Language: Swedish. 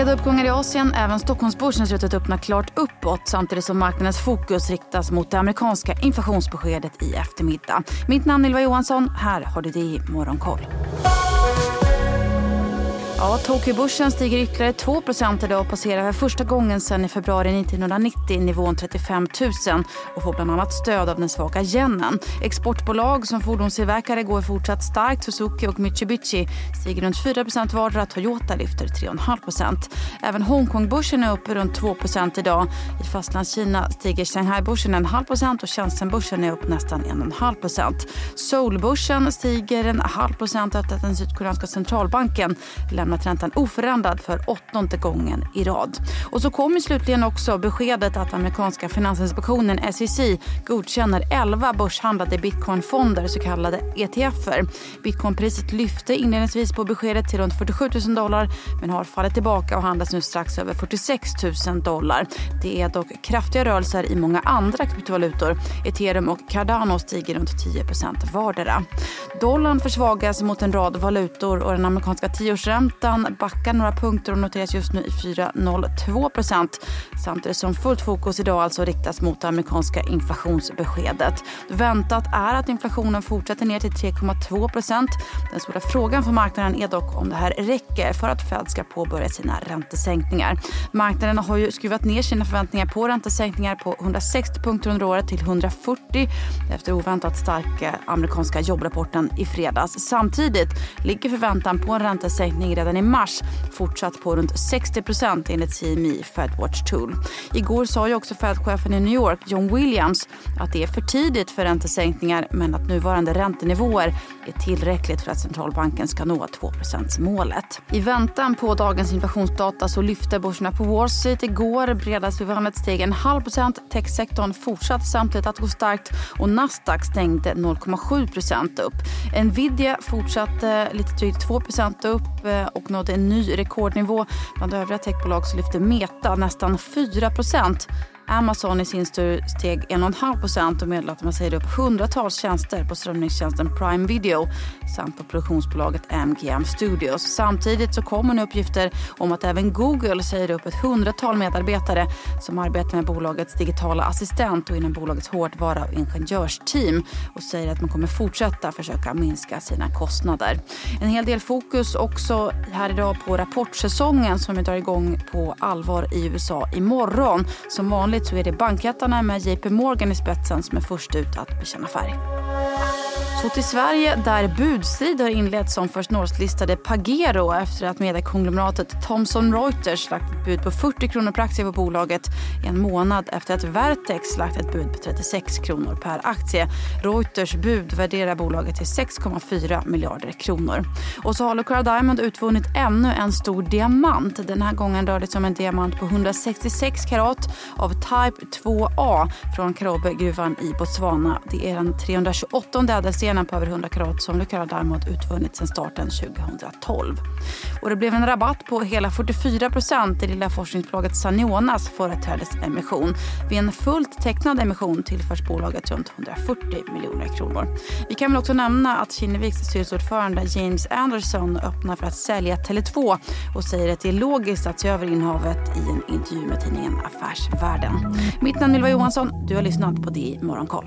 Breda uppgångar i Asien. Även Stockholmsbörsen ser ut att öppna klart uppåt samtidigt som marknadens fokus riktas mot det amerikanska inflationsbeskedet i eftermiddag. Mitt namn är Ylva Johansson. Här har du det i Morgonkoll. Ja, Tokyobörsen stiger ytterligare 2% idag och passerar för första gången sedan i februari 1990 nivån 35 000 och får bland annat stöd av den svaga yenen. Exportbolag som fordonstillverkare går fortsatt starkt. Suzuki och Mitsubishi stiger runt 4% vardera. Toyota lyfter 3,5 Även Hongkongbörsen är upp runt 2% idag. I Fastlandskina stiger Shanghai-börsen en halv procent och Shenzhenbörsen är upp nästan 1,5. Seoulbörsen stiger en halv procent efter att den sydkoreanska centralbanken lämnar lämnat räntan oförändrad för åttonde gången i rad. Och så kom slutligen också beskedet att amerikanska finansinspektionen SEC godkänner 11 börshandlade bitcoinfonder, så kallade ETFer. Bitcoinpriset lyfte inledningsvis på beskedet till runt 47 000 dollar men har fallit tillbaka och handlas nu strax över 46 000 dollar. Det är dock kraftiga rörelser i många andra kryptovalutor. Ethereum och Cardano stiger runt 10% vardera. Dollarn försvagas mot en rad valutor och den amerikanska tioårsräntan Räntan backar några punkter och noteras just nu i 4,02 procent. Samtidigt som fullt fokus idag alltså riktas mot det amerikanska inflationsbeskedet. Väntat är att inflationen fortsätter ner till 3,2 procent. Den stora frågan för marknaden är dock om det här räcker för att Fed ska påbörja sina räntesänkningar. Marknaden har ju skruvat ner sina förväntningar på räntesänkningar på 160 punkter under året till 140 efter oväntat starka amerikanska jobbrapporten i fredags. Samtidigt ligger förväntan på en räntesänkning redan i mars fortsatt på runt 60% enligt CME Fedwatch Tool. Igår sa ju också Fed-chefen i New York, John Williams, att det är för tidigt för räntesänkningar men att nuvarande räntenivåer är tillräckligt för att centralbanken ska nå 2% målet. I väntan på dagens inflationsdata så lyfte börserna på Wall Street igår. Bredast steg en halv procent. Techsektorn fortsatte samtidigt att gå starkt och Nasdaq stängde 0,7% upp. Nvidia fortsatte lite drygt 2 upp och nådde en ny rekordnivå. Bland övriga techbolag så lyfte Meta nästan 4 Amazon i sin tur steg 1,5% och meddelade att man säger upp hundratals tjänster på strömningstjänsten Prime Video samt på produktionsbolaget MGM Studios. Samtidigt så kommer nu uppgifter om att även Google säger upp ett hundratal medarbetare som arbetar med bolagets digitala assistent och inom bolagets hårdvara och ingenjörsteam och säger att man kommer fortsätta försöka minska sina kostnader. En hel del fokus också här idag på rapportsäsongen som drar igång på allvar i USA imorgon. Som vanligt så är det bankjättarna med JP Morgan i spetsen som är först ut att bekänna färg. Så till Sverige där budstrid har inletts om First North-listade Pagero efter att mediekonglomeratet Thomson Reuters lagt ett bud på 40 kronor per aktie på bolaget en månad efter att Vertex lagt ett bud på 36 kronor per aktie. Reuters bud värderar bolaget till 6,4 miljarder kronor. Och så har Lucara Diamond utvunnit ännu en stor diamant. Den här gången rör det sig om en diamant på 166 karat av Type 2A från Karobegruvan i Botswana. Det är den 328 ädelstenen stenen på över 100 karat som Lucara däremot utvunnit sedan starten 2012. Och det blev en rabatt på hela 44 procent i lilla forskningsbolaget Sanionas företrädesemission. Vid en fullt tecknad emission tillförs bolaget runt 140 miljoner kronor. Vi kan väl också nämna att Kinneviks styrelseordförande James Anderson öppnar för att sälja Tele2 och säger att det är logiskt att se över innehavet i en intervju med tidningen Affärsvärlden. Mitt namn är Ylva Johansson. Du har lyssnat på det Morgonkoll.